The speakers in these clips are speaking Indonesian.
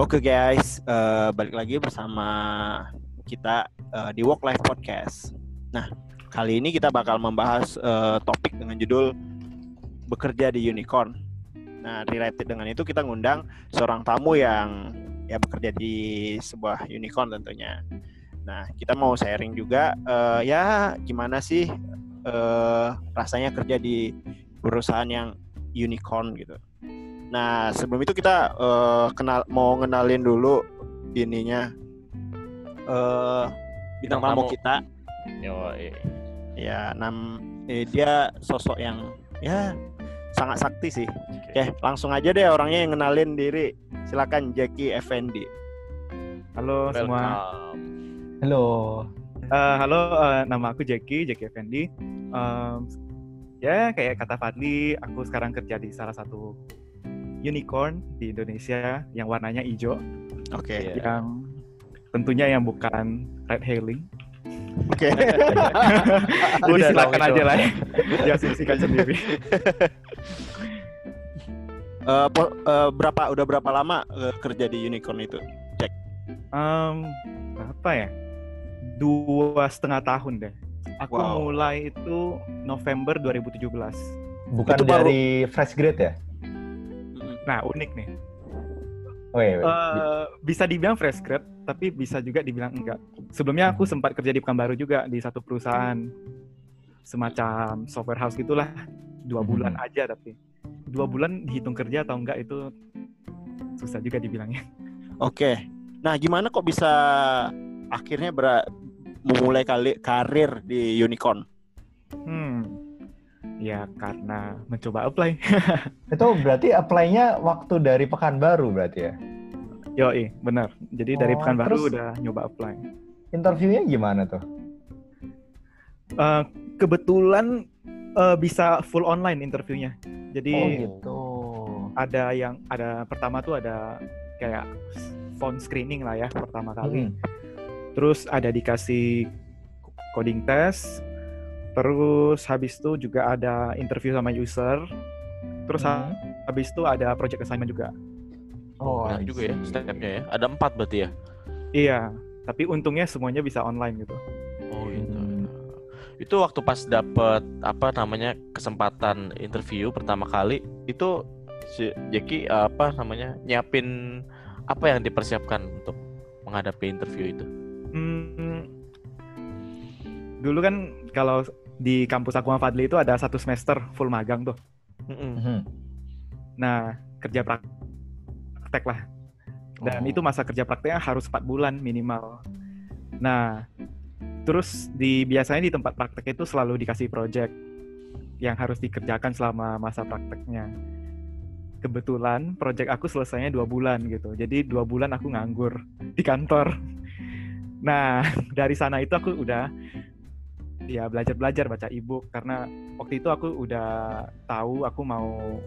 Oke guys, uh, balik lagi bersama kita uh, di Work Life Podcast. Nah, kali ini kita bakal membahas uh, topik dengan judul bekerja di unicorn. Nah, related dengan itu kita ngundang seorang tamu yang ya bekerja di sebuah unicorn tentunya. Nah, kita mau sharing juga uh, ya gimana sih uh, rasanya kerja di perusahaan yang unicorn gitu. Nah, sebelum itu kita uh, kenal mau ngenalin dulu ininya uh, bintang tamu kita. Yo, Ya, nam eh, dia sosok yang ya sangat sakti sih. Oke, langsung aja deh orangnya yang ngenalin diri. Silakan Jackie Effendi. Halo Welcome. semua. Halo. Uh, halo, uh, nama aku Jackie, Jackie Effendi. Um, ya kayak kata Fadli, aku sekarang kerja di salah satu unicorn di Indonesia yang warnanya hijau, Oke. Iya. yang tentunya yang bukan red hailing. Oke. Jadi Udah silakan aja lah, ya asumsikan sendiri. Eh, po- eh, berapa udah berapa lama eh, kerja di unicorn itu? Um, apa ya? Dua setengah tahun deh. Aku Wow. mulai itu November 2017. Bukan Itu baru- dari fresh grade ya? Nah unik nih. Oh iya. Eh, bisa dibilang fresh grad, tapi bisa juga dibilang enggak. Sebelumnya aku sempat kerja di Pekanbaru juga di satu perusahaan semacam software house gitulah, dua Mhm. bulan aja tapi dua bulan dihitung kerja atau enggak itu susah juga dibilangnya. Oke. Nah, gimana kok bisa akhirnya ber- memulai kali karir di unicorn? Hmm, ya karena mencoba apply. Itu berarti apply-nya waktu dari Pekanbaru berarti ya? Yoi, benar. Jadi dari Oh, Pekanbaru terus- udah nyoba apply. Interviewnya gimana tuh? Eh, kebetulan eh, bisa full online interviewnya. Jadi Oh gitu. ada yang ada pertama tuh ada kayak phone screening lah ya pertama kali. Hmm. Terus ada dikasih coding test. Terus habis itu juga ada interview sama user. Terus Hmm. habis itu ada project assignment juga. Oh, Banyak I juga ya stepnya ya. Ada empat berarti ya. Iya, tapi untungnya semuanya bisa online gitu. Oh gitu. Hmm. Itu waktu pas dapet apa namanya kesempatan interview pertama kali itu si Jackie apa namanya nyiapin apa yang dipersiapkan untuk menghadapi interview itu? Hmm, dulu kan kalau di kampus aku sama Fadli itu ada satu semester full magang tuh. Mm-mm. Mhm. Nah, kerja praktek lah. Dan Oh. itu masa kerja prakteknya harus 4 bulan minimal. Nah, terus di biasanya di tempat praktek itu selalu dikasih project yang harus dikerjakan selama masa prakteknya. Kebetulan project aku selesainya dua bulan gitu. Jadi dua bulan aku nganggur di kantor. Nah, dari sana itu aku udah ya belajar-belajar baca ebook karena waktu itu aku udah tahu aku mau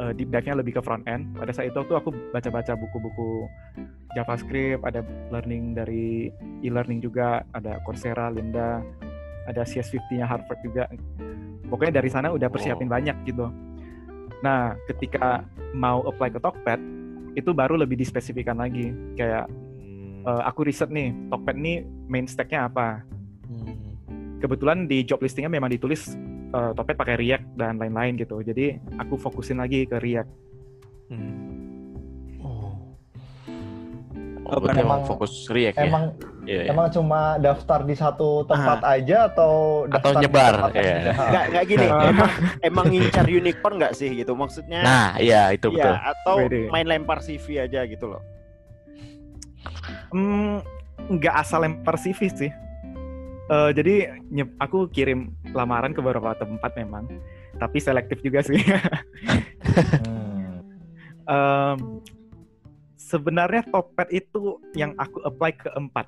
uh, deep dive-nya lebih ke front end. Pada saat itu tuh aku baca-baca buku-buku JavaScript, ada learning dari e-learning juga, ada Coursera, Linda, ada CS50-nya Harvard juga. Pokoknya dari sana udah persiapin Oh. banyak gitu. Nah, ketika mau apply ke Tokped, itu baru lebih dispesifikan lagi. Kayak uh, aku riset nih, Tokped nih main stack-nya apa. Hmm. Kebetulan di job listingnya memang ditulis uh, Tokped pakai React dan lain-lain gitu. Jadi aku fokusin lagi ke React. Hmm. Oh. Oh, Oh, emang emang- fokus React ya? Emang Iya, iya. emang cuma daftar di satu tempat aja atau Atau daftar di nyebar, iya. beda? Nggak, nggak gini. Ah. emang emang ngincar unicorn nggak sih gitu? Maksudnya Nah, iya itu Iya, betul. atau Wede. main lempar CV aja gitu loh. Hmm, nggak asal lempar CV sih. Eh, jadi aku kirim lamaran ke beberapa tempat memang, tapi selektif juga sih. Hmm. Em, sebenarnya Topet itu yang aku apply keempat.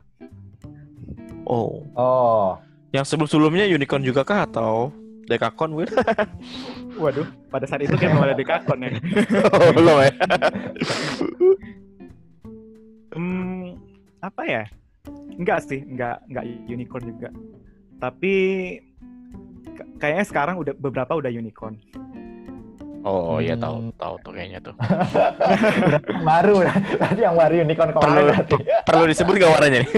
Oh, Oh, yang sebelum-sebelumnya unicorn juga kah atau Dekakon gue? Waduh, pada saat itu kan belum ada dekakon ya. oh, belum ya. Hmm, apa ya? Enggak sih, enggak enggak unicorn juga. Tapi kayaknya sekarang udah beberapa udah unicorn. Oh iya Hmm. tahu tahu tuh kayaknya tuh. Baru, berarti yang baru unicorn kemarin Perlu berarti. perlu disebut gak warnanya nih?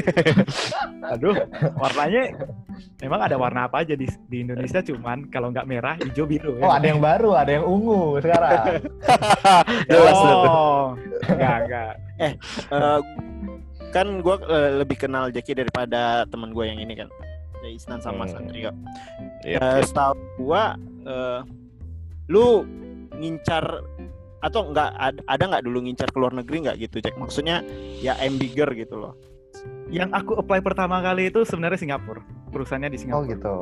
Aduh, warnanya memang ada warna apa aja di, di Indonesia cuman kalau nggak merah, hijau, biru. Oh, ada yang baru, ada yang ungu sekarang. Jelas tuh. Oh, enggak, enggak. Eh, kan gue lebih kenal Jackie daripada teman gue yang ini kan. Ya, Isnan sama Hmm. Santri kok. Iya, Eh, iya. setahu gue, eh, lu ngincar atau enggak ad- ada nggak dulu ngincar ke luar negeri nggak gitu Jack? Maksudnya ya aim bigger gitu loh. Yang aku apply pertama kali itu sebenarnya Singapura. Perusahaannya di Oh Singapura. gitu.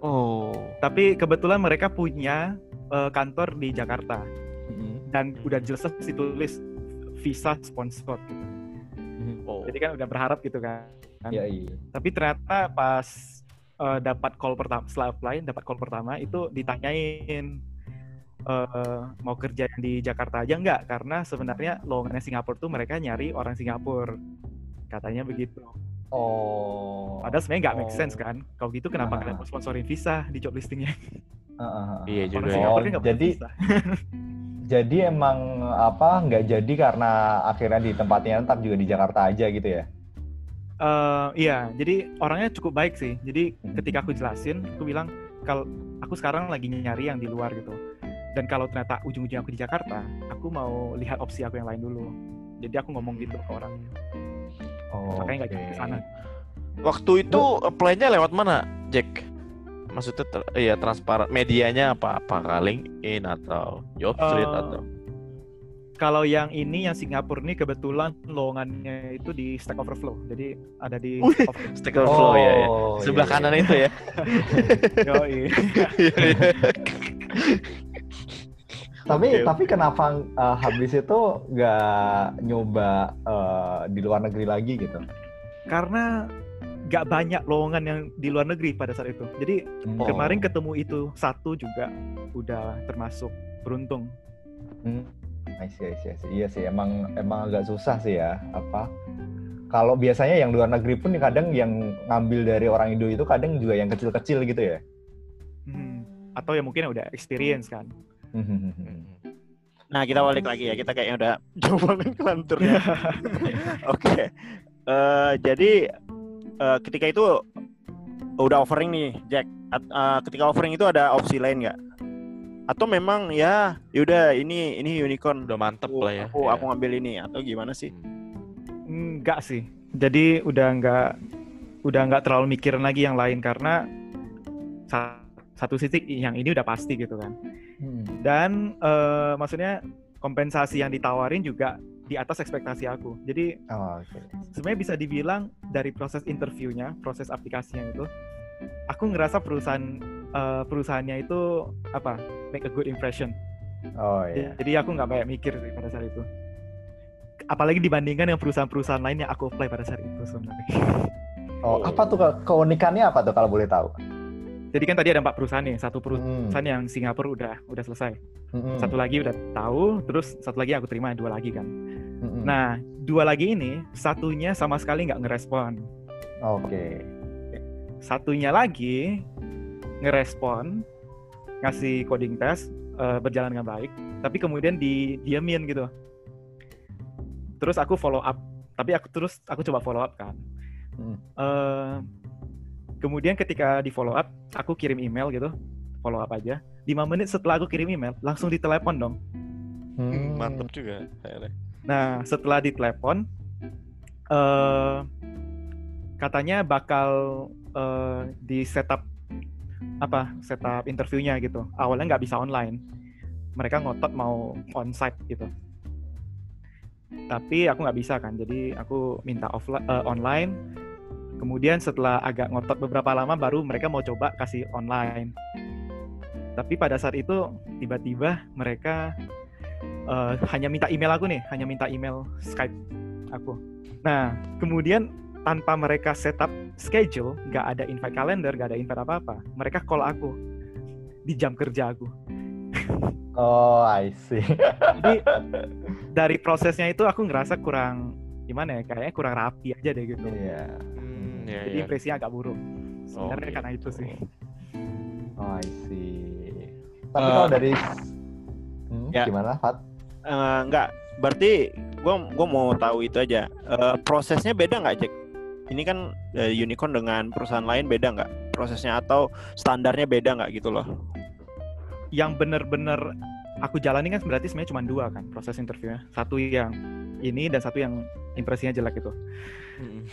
Oh. Tapi kebetulan mereka punya eh, kantor di Jakarta Mm-mm. dan udah jelas ditulis visa sponsor gitu. Oh. Jadi kan udah berharap gitu kan. Iya, iya. Tapi ternyata pas eh, dapat call pertama setelah apply dapat call pertama itu ditanyain eh, mau kerja di Jakarta aja enggak karena sebenarnya lowongannya Singapura tuh mereka nyari orang Singapura katanya begitu. Oh. Padahal sebenarnya nggak make Oh. sense kan. Kalau gitu kenapa Nah. kalian mau sponsorin visa di job listingnya? Heeh. Iya juga Orang ya. Singapura Oh, kan nggak punya jadi visa. jadi emang apa nggak jadi karena akhirnya di tempatnya tetap juga di Jakarta aja gitu ya? Eh, iya, jadi orangnya cukup baik sih. Jadi Mhm. ketika aku jelasin, aku bilang kalau aku sekarang lagi nyari yang di luar gitu. Dan kalau ternyata ujung-ujungnya aku di Jakarta, aku mau lihat opsi aku yang lain dulu. Jadi aku ngomong gitu ke orangnya. Oh. Makanya nggak jadi ke sana. Waktu itu apply-nya lewat mana, Jack? Maksudnya ter- iya transparan medianya apa? Apakah LinkedIn atau Jobstreet Eh, atau Kalau yang ini yang Singapura ini kebetulan lowongannya itu di Stack Overflow. Jadi ada di Wih. Overflow. Stack Overflow ya, ya. Oh, Sebelah iya, iya. kanan itu ya. Iya, iya. Tapi Oke. tapi kenapa uh, habis itu nggak nyoba uh, di luar negeri lagi gitu? Karena nggak banyak lowongan yang di luar negeri pada saat itu. Jadi Oh. kemarin ketemu itu satu juga udah termasuk beruntung. Hmm. I see, I see, I see. Iya sih, emang emang agak susah sih ya. Apa? Kalau biasanya yang luar negeri pun kadang yang ngambil dari orang Indo itu kadang juga yang kecil-kecil gitu ya. Hmm. Atau ya mungkin udah experience kan. Nah kita balik lagi ya, kita kayaknya udah jauh banget kelanturnya. Oke, Eh, jadi eh, ketika itu udah offering nih Jack. At- eh, ketika offering itu ada opsi lain nggak? Atau memang ya, yaudah ini ini unicorn. Udah mantep Aku, lah ya. aku, Iya. aku ngambil ini atau gimana sih? Enggak sih. Jadi udah nggak udah nggak terlalu mikirin lagi yang lain karena sa- satu titik yang ini udah pasti gitu kan. Hmm. Dan eh, maksudnya kompensasi yang ditawarin juga di atas ekspektasi aku. Jadi Oh, oke. sebenarnya bisa dibilang dari proses interviewnya, proses aplikasinya itu, aku ngerasa perusahaan eh, perusahaannya itu apa make a good impression. Oh iya. Jadi aku nggak banyak mikir sih pada saat itu. Apalagi dibandingkan yang perusahaan-perusahaan lain yang aku apply pada saat itu sebenarnya. Oh, apa tuh ke- keunikannya apa tuh kalau boleh tahu? Jadi kan tadi ada empat perusahaan nih, satu Hmm. perusahaan yang Singapura udah udah selesai, Hmm. satu lagi udah tahu, terus satu lagi aku terima dua lagi kan. Hmm. Nah dua lagi ini satunya sama sekali nggak ngerespon, Oke. satunya lagi ngerespon, ngasih coding test eh, berjalan dengan baik, tapi kemudian didiamin gitu. Terus aku follow up, tapi aku terus aku coba follow up kan. Hmm. Eh, kemudian ketika di follow up, aku kirim email gitu, follow up aja. 5 menit setelah aku kirim email, langsung ditelepon dong. Hmm. Mantep juga. akhirnya. Nah, setelah ditelepon, eh katanya bakal eh, di setup apa setup interviewnya gitu. Awalnya nggak bisa online, mereka ngotot mau onsite gitu. Tapi aku nggak bisa kan, jadi aku minta offline online. Kemudian setelah agak ngotot beberapa lama, baru mereka mau coba kasih online. Tapi pada saat itu tiba-tiba mereka eh, hanya minta email aku nih, hanya minta email Skype aku. Nah, kemudian tanpa mereka setup schedule, nggak ada invite calendar, nggak ada invite apa-apa, mereka call aku di jam kerja aku. Oh, I see. Jadi dari prosesnya itu aku ngerasa kurang gimana ya, kayaknya kurang rapi aja deh gitu. Iya. Hmm, ya, Jadi ya. impresinya agak buruk. Sebenarnya gitu. karena itu sih. Oh, I see. Tapi Eh, kalau dari Hmm, Ya. Gimana, Fat? Eh, enggak, berarti gua gua mau tahu itu aja. Eh, prosesnya beda nggak, Jack? Ini kan eh, unicorn dengan perusahaan lain beda nggak prosesnya atau standarnya beda nggak gitu loh? Yang bener-bener aku jalani kan berarti sebenarnya cuma dua kan proses interviewnya. Satu yang ini dan satu yang impresinya jelek itu.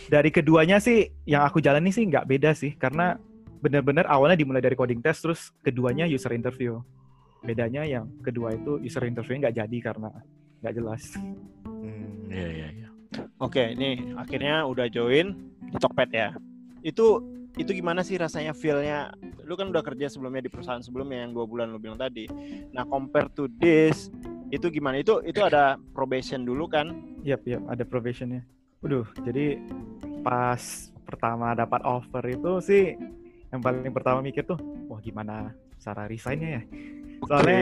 Dari keduanya sih yang aku jalani sih nggak beda sih karena bener-bener awalnya dimulai dari coding test terus keduanya user interview. Bedanya yang kedua itu user interview nggak jadi karena nggak jelas. Hmm, iya iya iya. Oke, ini akhirnya udah join di Tokped ya. Itu itu gimana sih rasanya feel-nya? Lu kan udah kerja sebelumnya di perusahaan sebelumnya yang dua bulan lu bilang tadi. Nah, compare to this, itu gimana? Itu itu ada probation dulu kan? Yap, yap, ada probationnya. Waduh, jadi pas pertama dapat offer itu sih yang paling pertama mikir tuh, wah gimana cara resignnya ya? Soalnya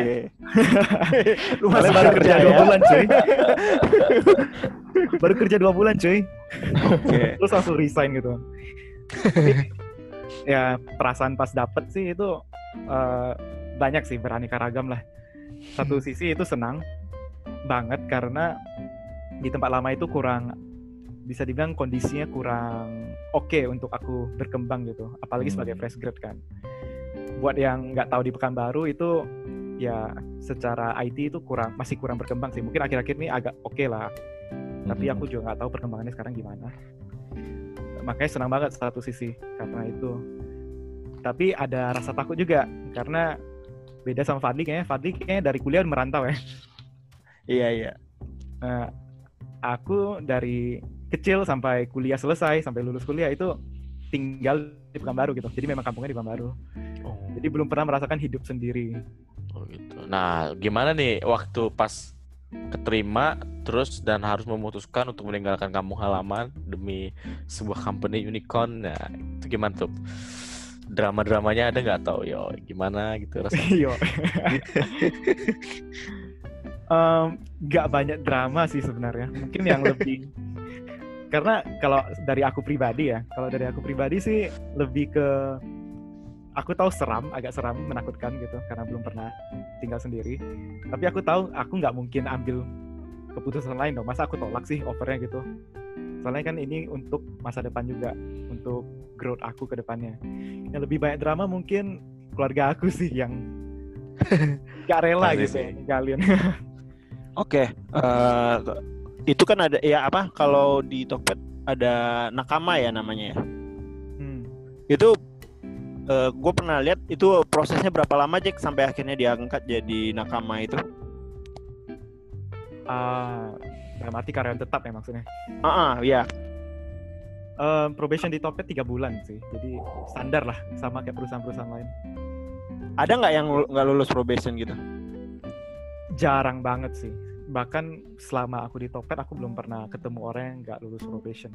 lu masih baru kerja dua ya? bulan cuy. baru kerja dua bulan cuy. Oke. Terus langsung resign gitu. Ya perasaan pas dapet sih itu eh, banyak sih beraneka ragam lah. Satu sisi itu senang banget karena di tempat lama itu kurang bisa dibilang kondisinya kurang oke untuk aku berkembang gitu apalagi Hmm. sebagai fresh grad kan. Buat yang nggak tahu di Pekanbaru itu ya secara IT itu kurang masih kurang berkembang sih. Mungkin akhir-akhir ini agak oke lah. Tapi Mhm. aku juga nggak tahu perkembangannya sekarang gimana. Makanya senang banget satu sisi karena itu. Tapi ada rasa takut juga karena beda sama Fadli kayaknya. Fadli kayaknya dari kuliah merantau ya. Iya, iya. Nah, aku dari kecil sampai kuliah selesai sampai lulus kuliah itu tinggal di Pekanbaru gitu jadi memang kampungnya di Pekanbaru Oh, jadi belum pernah merasakan hidup sendiri oh gitu. Nah, gimana nih waktu pas keterima terus dan harus memutuskan untuk meninggalkan kampung halaman demi sebuah company unicorn. Nah, itu gimana tuh? Drama-dramanya ada nggak tau yo gimana gitu rasanya? Iya. Nggak banyak drama sih sebenarnya. Mungkin yang lebih karena kalau dari aku pribadi ya, kalau dari aku pribadi sih lebih ke aku tahu seram, agak seram, menakutkan gitu karena belum pernah tinggal sendiri. Tapi aku tahu aku nggak mungkin ambil keputusan lain dong. Masa aku tolak sih offernya gitu. Soalnya kan ini untuk masa depan juga, untuk growth aku ke depannya. Yang lebih banyak drama mungkin keluarga aku sih yang gak rela Pasti gitu sih. ya, ninggalin. Oke, eh, itu kan ada ya apa kalau di Tokped ada nakama ya namanya ya. Hmm. Itu gue pernah lihat itu prosesnya berapa lama Jack sampai akhirnya diangkat jadi nakama itu? Dalam arti karyawan tetap ya maksudnya. Ah, ah, ya. Eh, probation di Topet tiga bulan sih, jadi standar lah sama kayak perusahaan-perusahaan lain. Ada nggak yang nggak lulus probation gitu? Jarang banget sih. Bahkan selama aku di Topet aku belum pernah ketemu orang yang nggak lulus probation.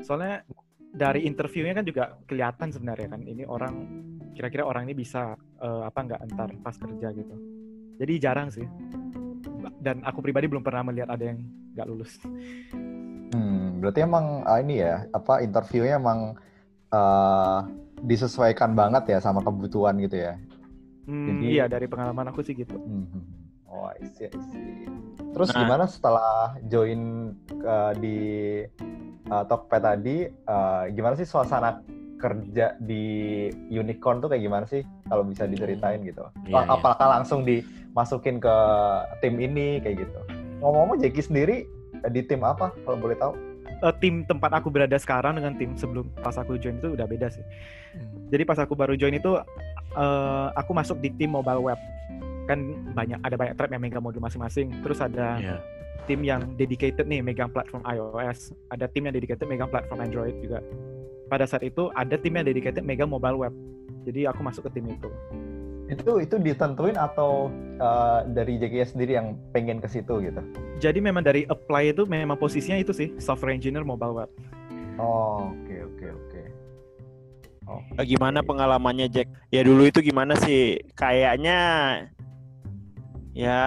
Soalnya dari interviewnya kan juga kelihatan sebenarnya kan ini orang kira-kira orang ini bisa eh, apa nggak entar pas kerja gitu. Jadi jarang sih. Dan aku pribadi belum pernah melihat ada yang nggak lulus. Hmm, berarti emang ah, ini ya, apa interviewnya emang eh, disesuaikan banget ya sama kebutuhan gitu ya. Hmm, Jadi- iya dari pengalaman aku sih gitu. Hmm. Oh, I see, I see. Terus Nah. gimana setelah join ke- di uh, Tokped tadi, eh, gimana sih suasana kerja di Unicorn tuh kayak gimana sih? Kalau bisa diceritain gitu. Iya, iya. Apakah langsung dimasukin ke tim ini kayak gitu? Ngomong-ngomong, Jeki sendiri di tim apa kalau boleh tahu? Eh, tim tempat aku berada sekarang dengan tim sebelum pas aku join itu udah beda sih. Jadi pas aku baru join itu eh, aku masuk di tim mobile web. Kan banyak ada banyak tribe yang megang modul masing-masing. Terus ada Iya. tim yang dedicated nih megang platform iOS, ada tim yang dedicated megang platform Android juga. Pada saat itu ada tim yang dedicated megang mobile web. Jadi aku masuk ke tim itu. Itu itu ditentuin atau eh, dari JKS sendiri yang pengen ke situ gitu? Jadi memang dari apply itu memang posisinya itu sih software engineer mobile web. Oh, oke oke oke. Oke. Eh, Gimana pengalamannya Jack? Ya dulu itu gimana sih? Kayaknya ya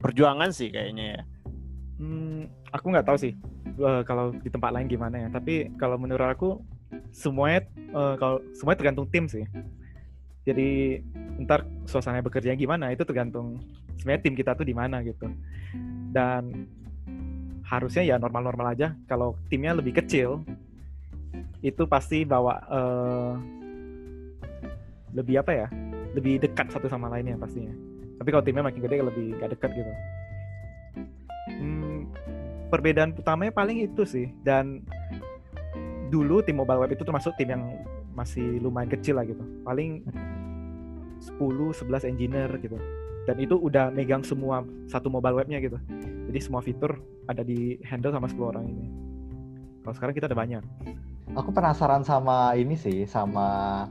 perjuangan sih kayaknya ya. Hmm, aku nggak tahu sih eh, kalau di tempat lain gimana ya. Tapi kalau menurut aku semuanya eh, kalau semuanya tergantung tim sih. Jadi ntar suasana bekerja gimana itu tergantung sebenarnya tim kita tuh di mana gitu dan harusnya ya normal-normal aja kalau timnya lebih kecil itu pasti bawa eh, lebih apa ya? Lebih dekat satu sama lainnya pastinya. Tapi kalau timnya makin gede lebih gak dekat gitu. Hmm, perbedaan utamanya paling itu sih. Dan dulu tim mobile web itu termasuk tim yang masih lumayan kecil lah gitu. Paling 10 11 engineer gitu. Dan itu udah megang semua satu mobile webnya gitu. Jadi semua fitur ada di handle sama 10 orang ini. Kalau sekarang kita ada banyak Aku penasaran sama ini sih, sama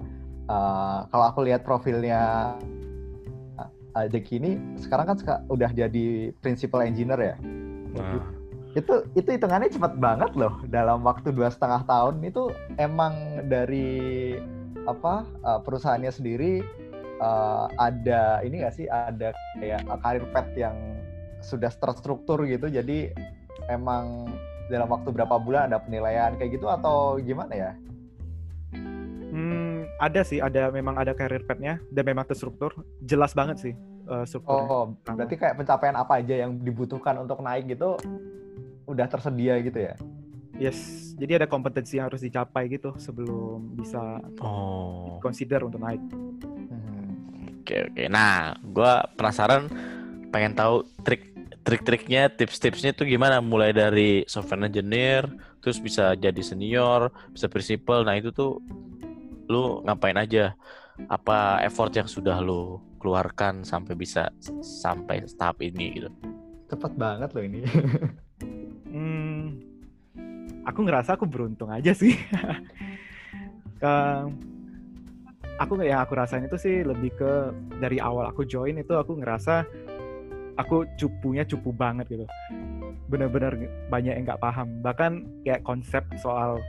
uh, kalau aku lihat profilnya uh, Jeki ini sekarang kan seka- udah jadi principal engineer ya. Nah, Itu itu hitungannya cepat banget loh dalam waktu dua setengah tahun. Itu emang dari apa uh, perusahaannya sendiri uh, ada ini nggak sih ada kayak karir path yang sudah terstruktur gitu. Jadi emang dalam waktu berapa bulan ada penilaian kayak gitu atau gimana ya? Hmm, ada sih, ada memang ada career path-nya dan memang terstruktur, jelas banget sih uh, strukturnya. Oh, berarti kayak pencapaian apa aja yang dibutuhkan untuk naik gitu udah tersedia gitu ya? Yes, jadi ada kompetensi yang harus dicapai gitu sebelum bisa oh. consider untuk naik. Hmm. Oke oke. Nah, gua penasaran pengen tahu trik trik-triknya, tips-tipsnya tuh gimana mulai dari software engineer, terus bisa jadi senior, bisa principal. Nah, itu tuh lu ngapain aja? Apa effort yang sudah lu keluarkan sampai bisa sampai tahap ini gitu. Cepet banget loh ini. Hmm, aku ngerasa aku beruntung aja sih. Ke- aku yang aku rasain itu sih lebih ke dari awal aku join itu aku ngerasa aku cupunya cupu banget gitu. Bener-bener banyak yang nggak paham. Bahkan kayak konsep soal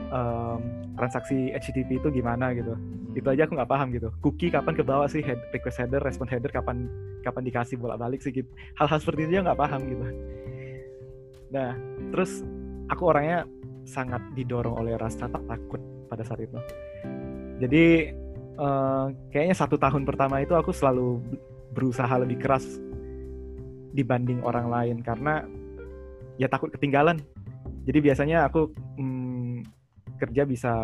em, transaksi HTTP itu gimana gitu. Itu aja aku nggak paham gitu. Cookie kapan ke bawah sih head, request header, respon header kapan kapan dikasih bolak-balik sih gitu. Hal-hal seperti itu aja nggak paham gitu. Nah, terus aku orangnya sangat didorong oleh rasa takut pada saat itu. Jadi eh, kayaknya satu tahun pertama itu aku selalu berusaha lebih keras dibanding orang lain karena ya takut ketinggalan. Jadi biasanya aku mm, kerja bisa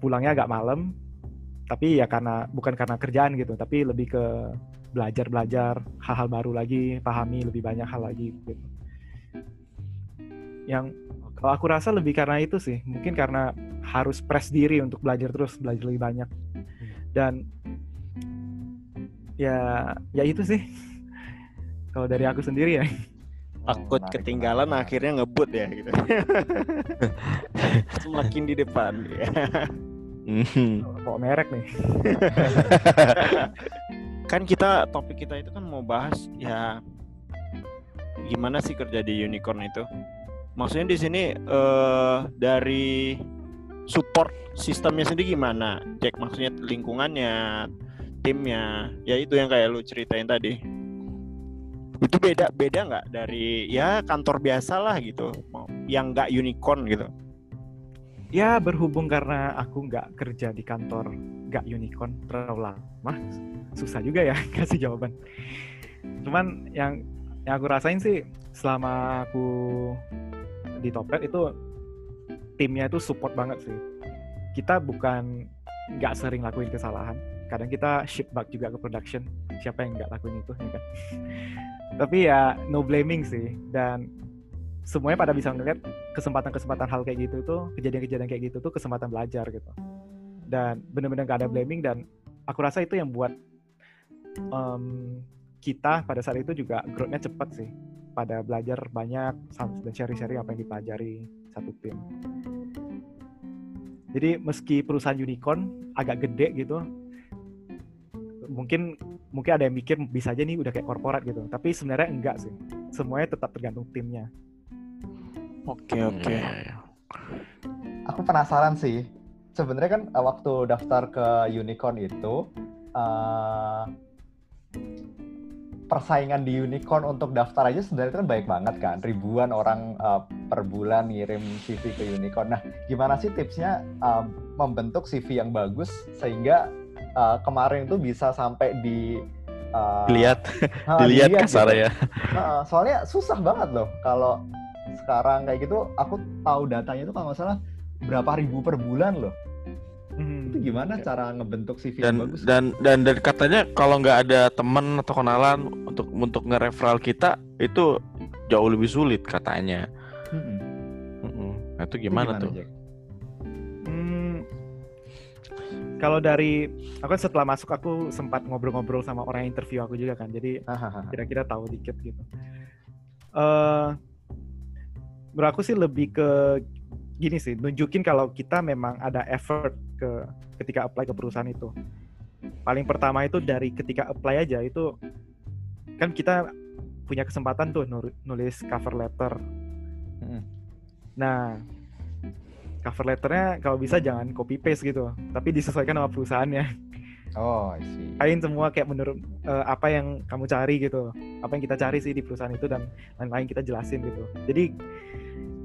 pulangnya agak malam, tapi ya karena bukan karena kerjaan gitu, tapi lebih ke belajar belajar hal-hal baru lagi, pahami lebih banyak hal lagi gitu. Yang kalau aku rasa lebih karena itu sih, mungkin karena harus press diri untuk belajar terus, belajar lebih banyak. Dan ya ya itu sih. Kalau dari aku sendiri ya. Takut menarik, ketinggalan menarik. akhirnya ngebut ya gitu. Semakin di depan ya. Kok merek nih. kan kita topik kita itu kan mau bahas ya gimana sih kerja di unicorn itu. Maksudnya di sini eh dari support sistemnya sendiri gimana? Cek maksudnya lingkungannya, timnya, ya itu yang kayak lu ceritain tadi. Itu beda beda nggak dari ya kantor biasa lah gitu, yang nggak unicorn gitu. Ya berhubung karena aku nggak kerja di kantor nggak unicorn terlalu lama, susah juga ya kasih jawaban. Cuman yang yang aku rasain sih selama aku di Topet itu timnya itu support banget sih. Kita bukan nggak sering lakuin kesalahan, kadang kita ship bug juga ke production. Siapa yang nggak lakuin itu ya kan? Tapi ya no blaming sih. Dan semuanya pada bisa ngeliat kesempatan-kesempatan hal kayak gitu tuh kejadian-kejadian kayak gitu tuh kesempatan belajar gitu. Dan bener-bener gak ada blaming dan aku rasa itu yang buat em, kita pada saat itu juga growth-nya cepat sih. Pada belajar banyak dan sharing-sharing apa yang dipelajari satu tim. Jadi meski perusahaan unicorn agak gede gitu mungkin mungkin ada yang mikir bisa aja nih udah kayak korporat gitu tapi sebenarnya enggak sih semuanya tetap tergantung timnya Oke Hmm, oke. iya, iya. Aku penasaran sih. Sebenarnya kan eh, waktu daftar ke unicorn itu eh, persaingan di unicorn untuk daftar aja sebenarnya kan baik banget kan. Ribuan orang eh, per bulan ngirim CV ke unicorn. Nah, gimana sih tipsnya eh, membentuk CV yang bagus sehingga uh, kemarin itu bisa sampai di uh, Dilihat, dilihat dilihat kasar gitu. ya. Nah, soalnya susah banget loh kalau sekarang kayak gitu. Aku tahu datanya itu kalau nggak salah berapa ribu per bulan loh. Hmm. Itu gimana cara ngebentuk CV yang Dan bagus? dan dan dan katanya kalau nggak ada teman atau kenalan untuk untuk nge-referral kita itu jauh lebih sulit katanya. Mm-mm. Mm-mm. Nah, itu Itu gimana, tuh? Jack? Kalau dari aku kan setelah masuk aku sempat ngobrol-ngobrol sama orang yang interview aku juga kan, jadi Hahaha. kira-kira tahu dikit gitu. eh menurut aku sih lebih ke gini sih, nunjukin kalau kita memang ada effort ke ketika apply ke perusahaan itu. Paling pertama itu dari ketika apply aja itu kan kita punya kesempatan tuh nulis cover letter. Mm-mm. Nah, cover letternya kalau bisa jangan copy paste gitu, tapi disesuaikan sama perusahaannya. Oh, I see. Kain semua kayak menurut eh, apa yang kamu cari gitu, apa yang kita cari sih di perusahaan itu dan lain-lain kita jelasin gitu. Jadi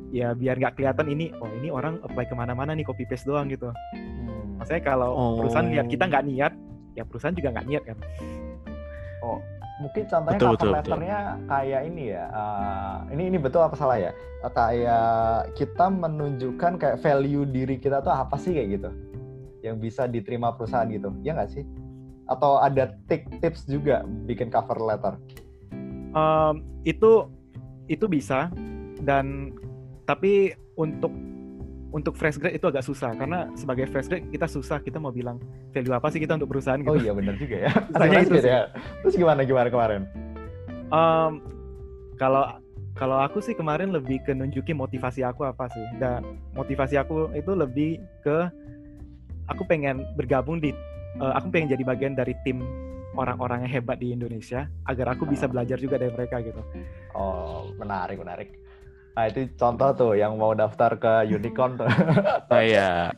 ya biar nggak kelihatan ini, oh ini orang apply ke mana-mana nih copy paste doang gitu. Hmm. Maksudnya kalau Oh. perusahaan lihat kita nggak niat, ya perusahaan juga nggak niat kan. Oh, mungkin contohnya Betul, cover betul, betul. letternya kayak ini ya. eh, ini ini betul apa salah ya? Eh, kayak kita menunjukkan kayak value diri kita tuh apa sih kayak gitu, yang bisa diterima perusahaan gitu, ya nggak sih? Atau ada tips juga bikin cover letter? Em, itu itu bisa dan tapi untuk untuk fresh grade itu agak susah karena sebagai fresh grade kita susah kita mau bilang value apa sih kita untuk perusahaan gitu. Oh iya benar juga ya. Susahnya itu gitu sih. ya. Terus gimana gimana kemarin? Em, kalau kalau aku sih kemarin lebih ke nunjukin motivasi aku apa sih. Dan motivasi aku itu lebih ke aku pengen bergabung di eh, aku pengen jadi bagian dari tim orang-orang yang hebat di Indonesia agar aku bisa belajar juga dari mereka gitu. Oh menarik menarik. Nah itu contoh tuh yang mau daftar ke unicorn tuh. Nah, iya.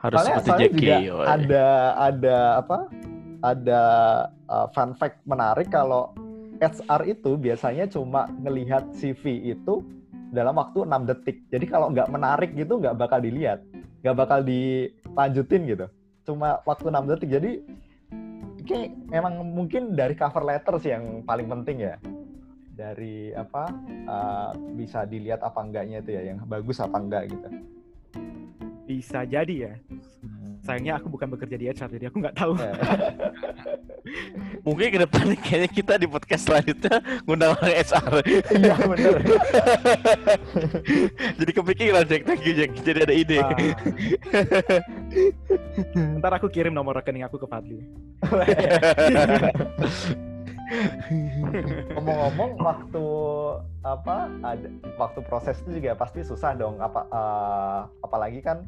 Harus soalnya, seperti soalnya Jackie. juga ada ada apa ada uh, fun fact menarik kalau HR itu biasanya cuma ngelihat CV itu dalam waktu 6 detik jadi kalau nggak menarik gitu nggak bakal dilihat nggak bakal dilanjutin gitu cuma waktu 6 detik jadi kayak memang mungkin dari cover letter sih yang paling penting ya dari apa uh, bisa dilihat apa enggaknya itu ya yang bagus apa enggak gitu Bisa jadi ya. Sayangnya aku bukan bekerja di HR jadi aku nggak tahu. Ya. Mungkin ke depannya kayaknya kita di podcast selanjutnya ngundang orang HR. iya bener Jadi kepikiran Jack, thank you Jack. Jadi ada ide. Ah. Ntar aku kirim nomor rekening aku ke Fadli. Ngomong-ngomong waktu apa ada waktu proses itu juga pasti susah dong apa eh, apalagi kan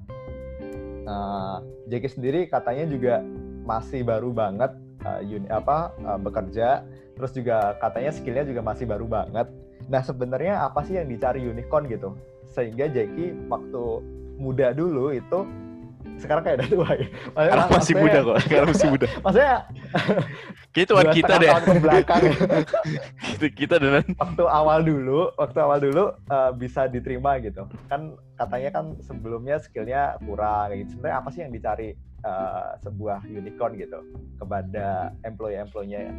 Jackie sendiri katanya juga masih baru banget eh, uni, apa eh, bekerja terus juga katanya skillnya juga masih baru banget. Nah sebenarnya apa sih yang dicari unicorn gitu sehingga Jackie waktu muda dulu itu sekarang kayak udah tua ya. Maksudnya- masih muda kok. Sekarang masih muda. Maksudnya Kayaknya tuan dua kita setengah deh. tahun ke belakang Kita, kita dan waktu awal dulu, waktu awal dulu eh, bisa diterima gitu. Kan katanya kan sebelumnya skillnya kurang gitu. Sebenarnya apa sih yang dicari eh, sebuah unicorn gitu kepada employee-employee-nya ya?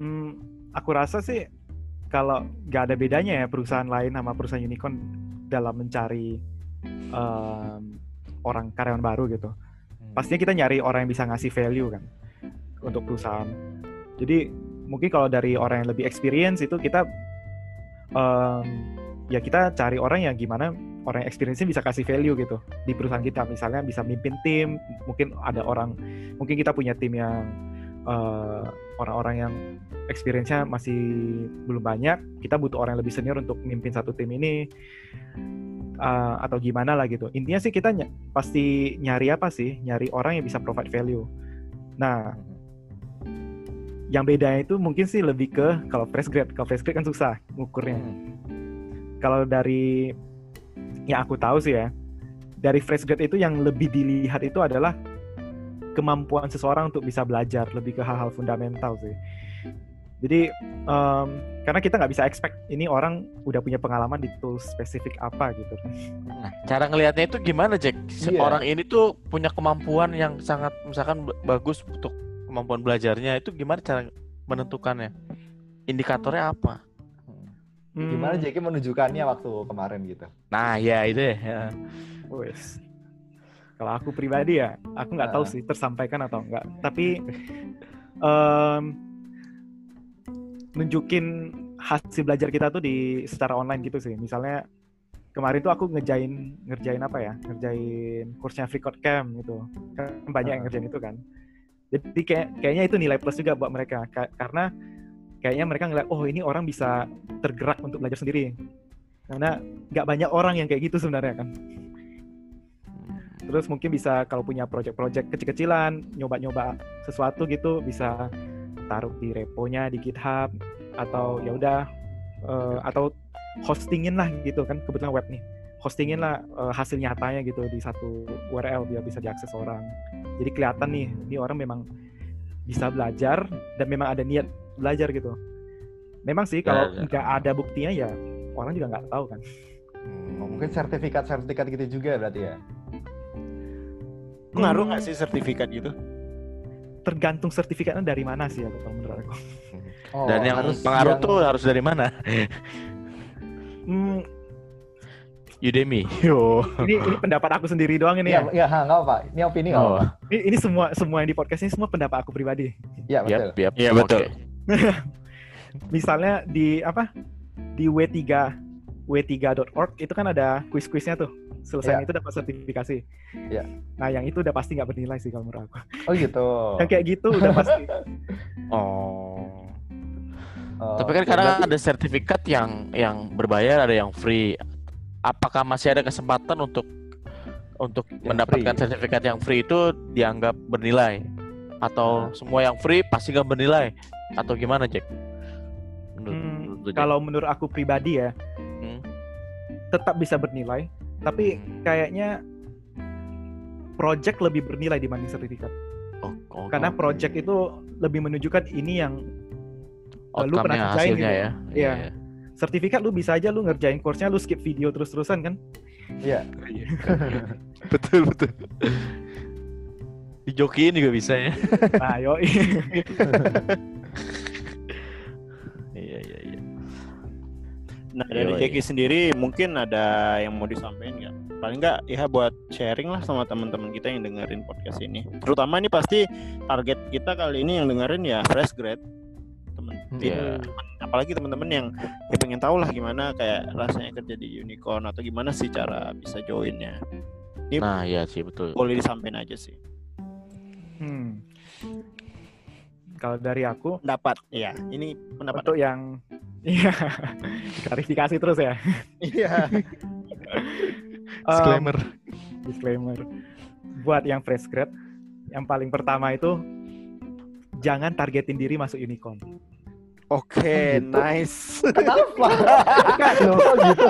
Hmm, aku rasa sih kalau nggak ada bedanya ya perusahaan lain sama perusahaan unicorn dalam mencari em, orang karyawan baru gitu. Pastinya kita nyari orang yang bisa ngasih value kan untuk perusahaan. Jadi mungkin kalau dari orang yang lebih experience itu kita em, ya kita cari orang yang gimana orang yang experience bisa kasih value gitu di perusahaan kita. Misalnya bisa mimpin tim, mungkin ada orang, mungkin kita punya tim yang eh, orang-orang yang experience-nya masih belum banyak, kita butuh orang yang lebih senior untuk mimpin satu tim ini uh, atau gimana lah gitu. Intinya sih kita ny- pasti nyari apa sih? Nyari orang yang bisa provide value. Nah, yang bedanya itu mungkin sih lebih ke kalau fresh grade. Kalau fresh grade kan susah ngukurnya. Kalau dari yang aku tahu sih ya, dari fresh grade itu yang lebih dilihat itu adalah kemampuan seseorang untuk bisa belajar lebih ke hal-hal fundamental sih. Jadi em, karena kita nggak bisa expect ini orang udah punya pengalaman di tools spesifik apa gitu. Nah, cara ngelihatnya itu gimana, Jack? Iya. Orang ini tuh punya kemampuan yang sangat misalkan bagus untuk kemampuan belajarnya itu gimana cara menentukannya? Indikatornya apa? Gimana Hmm, Jeki menunjukkannya waktu kemarin gitu? Nah, ya itu ya. wes. Kalau aku pribadi ya, aku nggak tahu Ah. sih tersampaikan atau enggak. Tapi em, nunjukin hasil belajar kita tuh di secara online gitu sih. Misalnya kemarin tuh aku ngerjain ngerjain apa ya? Ngerjain kursnya Free Code Camp gitu. Kan banyak yang Ah. ngerjain itu kan. Jadi kayak kayaknya itu nilai plus juga buat mereka Ka- karena kayaknya mereka ngeliat oh ini orang bisa tergerak untuk belajar sendiri. Karena nggak banyak orang yang kayak gitu sebenarnya kan. Terus mungkin bisa kalau punya project-project kecil-kecilan, nyoba-nyoba sesuatu gitu bisa taruh di reponya di GitHub atau ya udah eh, atau hostingin lah gitu kan kebetulan web nih. Hostingin lah eh, hasil nyatanya gitu di satu URL biar bisa diakses orang. Jadi kelihatan nih, ini orang memang bisa belajar dan memang ada niat belajar gitu. Memang sih kalau Ya, ya. nggak ada buktinya ya orang juga nggak tahu kan. Oh, mungkin sertifikat-sertifikat gitu juga berarti ya? Ngaruh Hmm. nggak sih sertifikat gitu? tergantung sertifikatnya dari mana sih aku kalau menurut aku. Oh, Dan yang harus pengaruh yang- tuh harus dari mana? Hmm, Udemy. Yo. ini ini pendapat aku sendiri doang ini Iya, ya. ya, ha, nggak apa. Ini opini nggak Oh. apa. Ini, ini semua semua yang di podcast ini semua pendapat aku pribadi. Iya betul. Yap, yap. Iya, betul. Oke. Misalnya di apa? Di W3 w3.org itu kan ada quiz-quiznya tuh. Selesai Iya. itu dapat sertifikasi. Iya. Nah, yang itu udah pasti nggak bernilai sih kalau menurut aku. Oh gitu. Yang kayak gitu udah pasti. Oh. Oh, Tapi kan berarti- ada sertifikat yang yang berbayar, ada yang free. Apakah masih ada kesempatan untuk untuk Yang mendapatkan free. sertifikat yang free itu dianggap bernilai? Atau Nah. semua yang free pasti nggak bernilai? Atau gimana, Jack? Menurut, Hmm, menurut Jack? kalau menurut aku pribadi ya, Hmm. tetap bisa bernilai, tapi Hmm. kayaknya project lebih bernilai dibanding sertifikat. Oh, oh, Karena project itu lebih menunjukkan ini yang lu pernah kerjain hasilnya gitu. ya. Iya. sertifikat lu bisa aja lu ngerjain course-nya lu skip video terus-terusan kan Iya. betul betul. Dijokiin juga bisa ya. nah yo Nah dari. Jeki sendiri mungkin ada yang mau disampaikan nggak? Paling nggak ya buat sharing lah sama teman-teman kita yang dengerin podcast ini. Terutama ini pasti target kita kali ini yang dengerin ya fresh grad temen. Iya. Apalagi teman-teman yang ya pengen tahu lah gimana kayak rasanya kerja di unicorn atau gimana sih cara bisa joinnya. Nah, iya sih betul. Boleh disampaikan aja sih. hmm. Kalau dari aku Pendapat, ya ini pendapat. untuk yang iya klarifikasi terus ya Iya. Um, disclaimer buat yang fresh grad yang paling pertama itu jangan targetin diri masuk unicorn Oke, gitu? nice. Kenapa? Loh, kok gitu?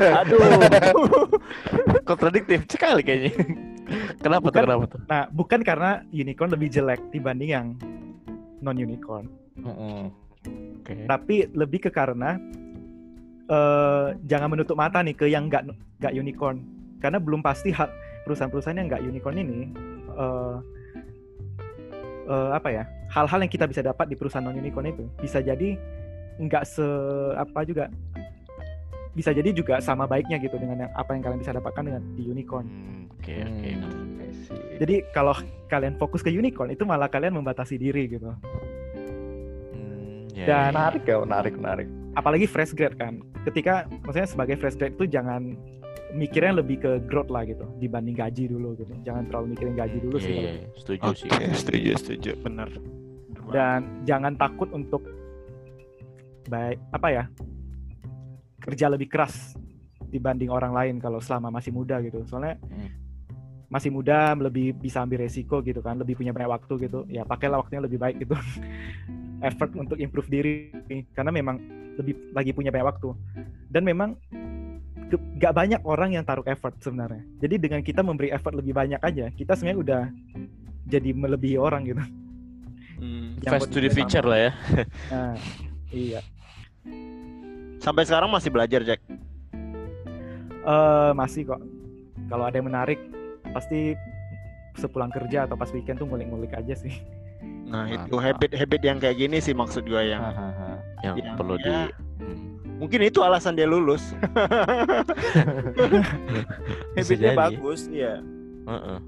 Aduh. Kontradiktif sekali kayaknya. kenapa tuh? Bukan- Kenapa tuh? nah bukan karena unicorn lebih jelek dibanding yang non unicorn. Oke. tapi lebih ke karena eh, jangan menutup mata nih ke yang nggak nggak unicorn. Karena belum pasti hak perusahaan-perusahaan yang nggak unicorn ini eh, eh, apa ya hal-hal yang kita bisa dapat di perusahaan non unicorn itu bisa jadi nggak se apa juga bisa jadi juga sama baiknya gitu dengan yang, apa yang kalian bisa dapatkan dengan di unicorn Hmm, Oke oke. Hmm, I see. jadi kalau kalian fokus ke unicorn itu malah kalian membatasi diri gitu Hmm, ya, Dan- ya, ya. Menarik ya, menarik, menarik. apalagi fresh grad kan ketika maksudnya sebagai fresh grad itu jangan mikirnya lebih ke growth lah gitu dibanding gaji dulu gitu jangan terlalu mikirin gaji dulu Iya, sih iya, iya. setuju sih. setuju, setuju, benar. dan jangan takut untuk baik apa ya kerja lebih keras dibanding orang lain kalau selama masih muda gitu soalnya Hmm. masih muda lebih bisa ambil resiko gitu kan lebih punya banyak waktu gitu ya pakailah waktunya lebih baik gitu effort untuk improve diri karena memang lebih lagi punya banyak waktu dan memang gak banyak orang yang taruh effort sebenarnya jadi dengan kita memberi effort lebih banyak aja kita sebenarnya udah jadi melebihi orang gitu Hmm. Fast to the future lah ya. Nah, iya. Sampai sekarang masih belajar Jack. Eh masih kok. Kalau ada yang menarik, pasti sepulang kerja atau pas weekend tuh ngulik-ngulik aja sih. Nah itu Mantap. habit-habit yang kayak gini sih maksud gue yang. Yang Yang perlu ya. di mungkin itu alasan dia lulus. Habitnya jadi. bagus, ya. Heeh.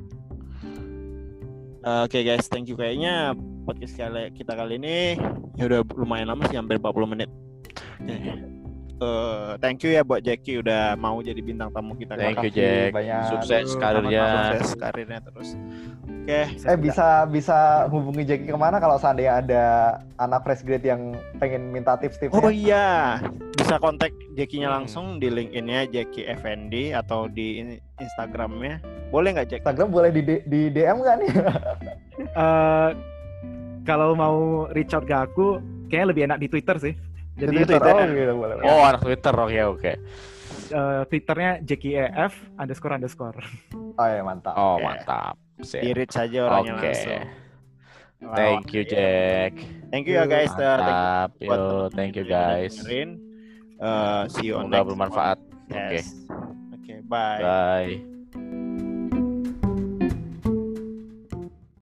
Oke guys, thank you kayaknya podcast kali kita kali ini ya udah lumayan lama sih hampir 40 menit. Oke. Eh, thank you ya buat Jackie udah mau jadi bintang tamu kita. Thank kali you, Makasih Jack. banyak. Sukses Aduh, karirnya. Sukses karirnya terus. Oke, Eh bisa bisa hubungi Jackie ke mana kalau seandainya ada anak fresh grade yang pengen minta tips-tipsnya? Oh iya, bisa kontak Jackie-nya Hmm. langsung di LinkedIn-nya Jackie FND atau di in- Instagram-nya. Boleh nggak Jack? Instagram boleh di, di DM nggak nih? Eh kalau mau reach out ke aku, kayaknya lebih enak di Twitter sih. Di Jadi Twitter. Twitter. Oh gitu boleh. Oh, anak Twitter. Oke, oke. eh, Twitternya JKEF underscore underscore. Oh ya mantap. Oh, Oke. mantap. Reach saja orangnya Oke. langsung. Thank you, Jack. Thank you ya guys. Uh, thank you Mantap. buat Yo, thank you guys. Uh, see you on Semoga next bermanfaat. one. Oke. Yes. Oke, bye. Bye.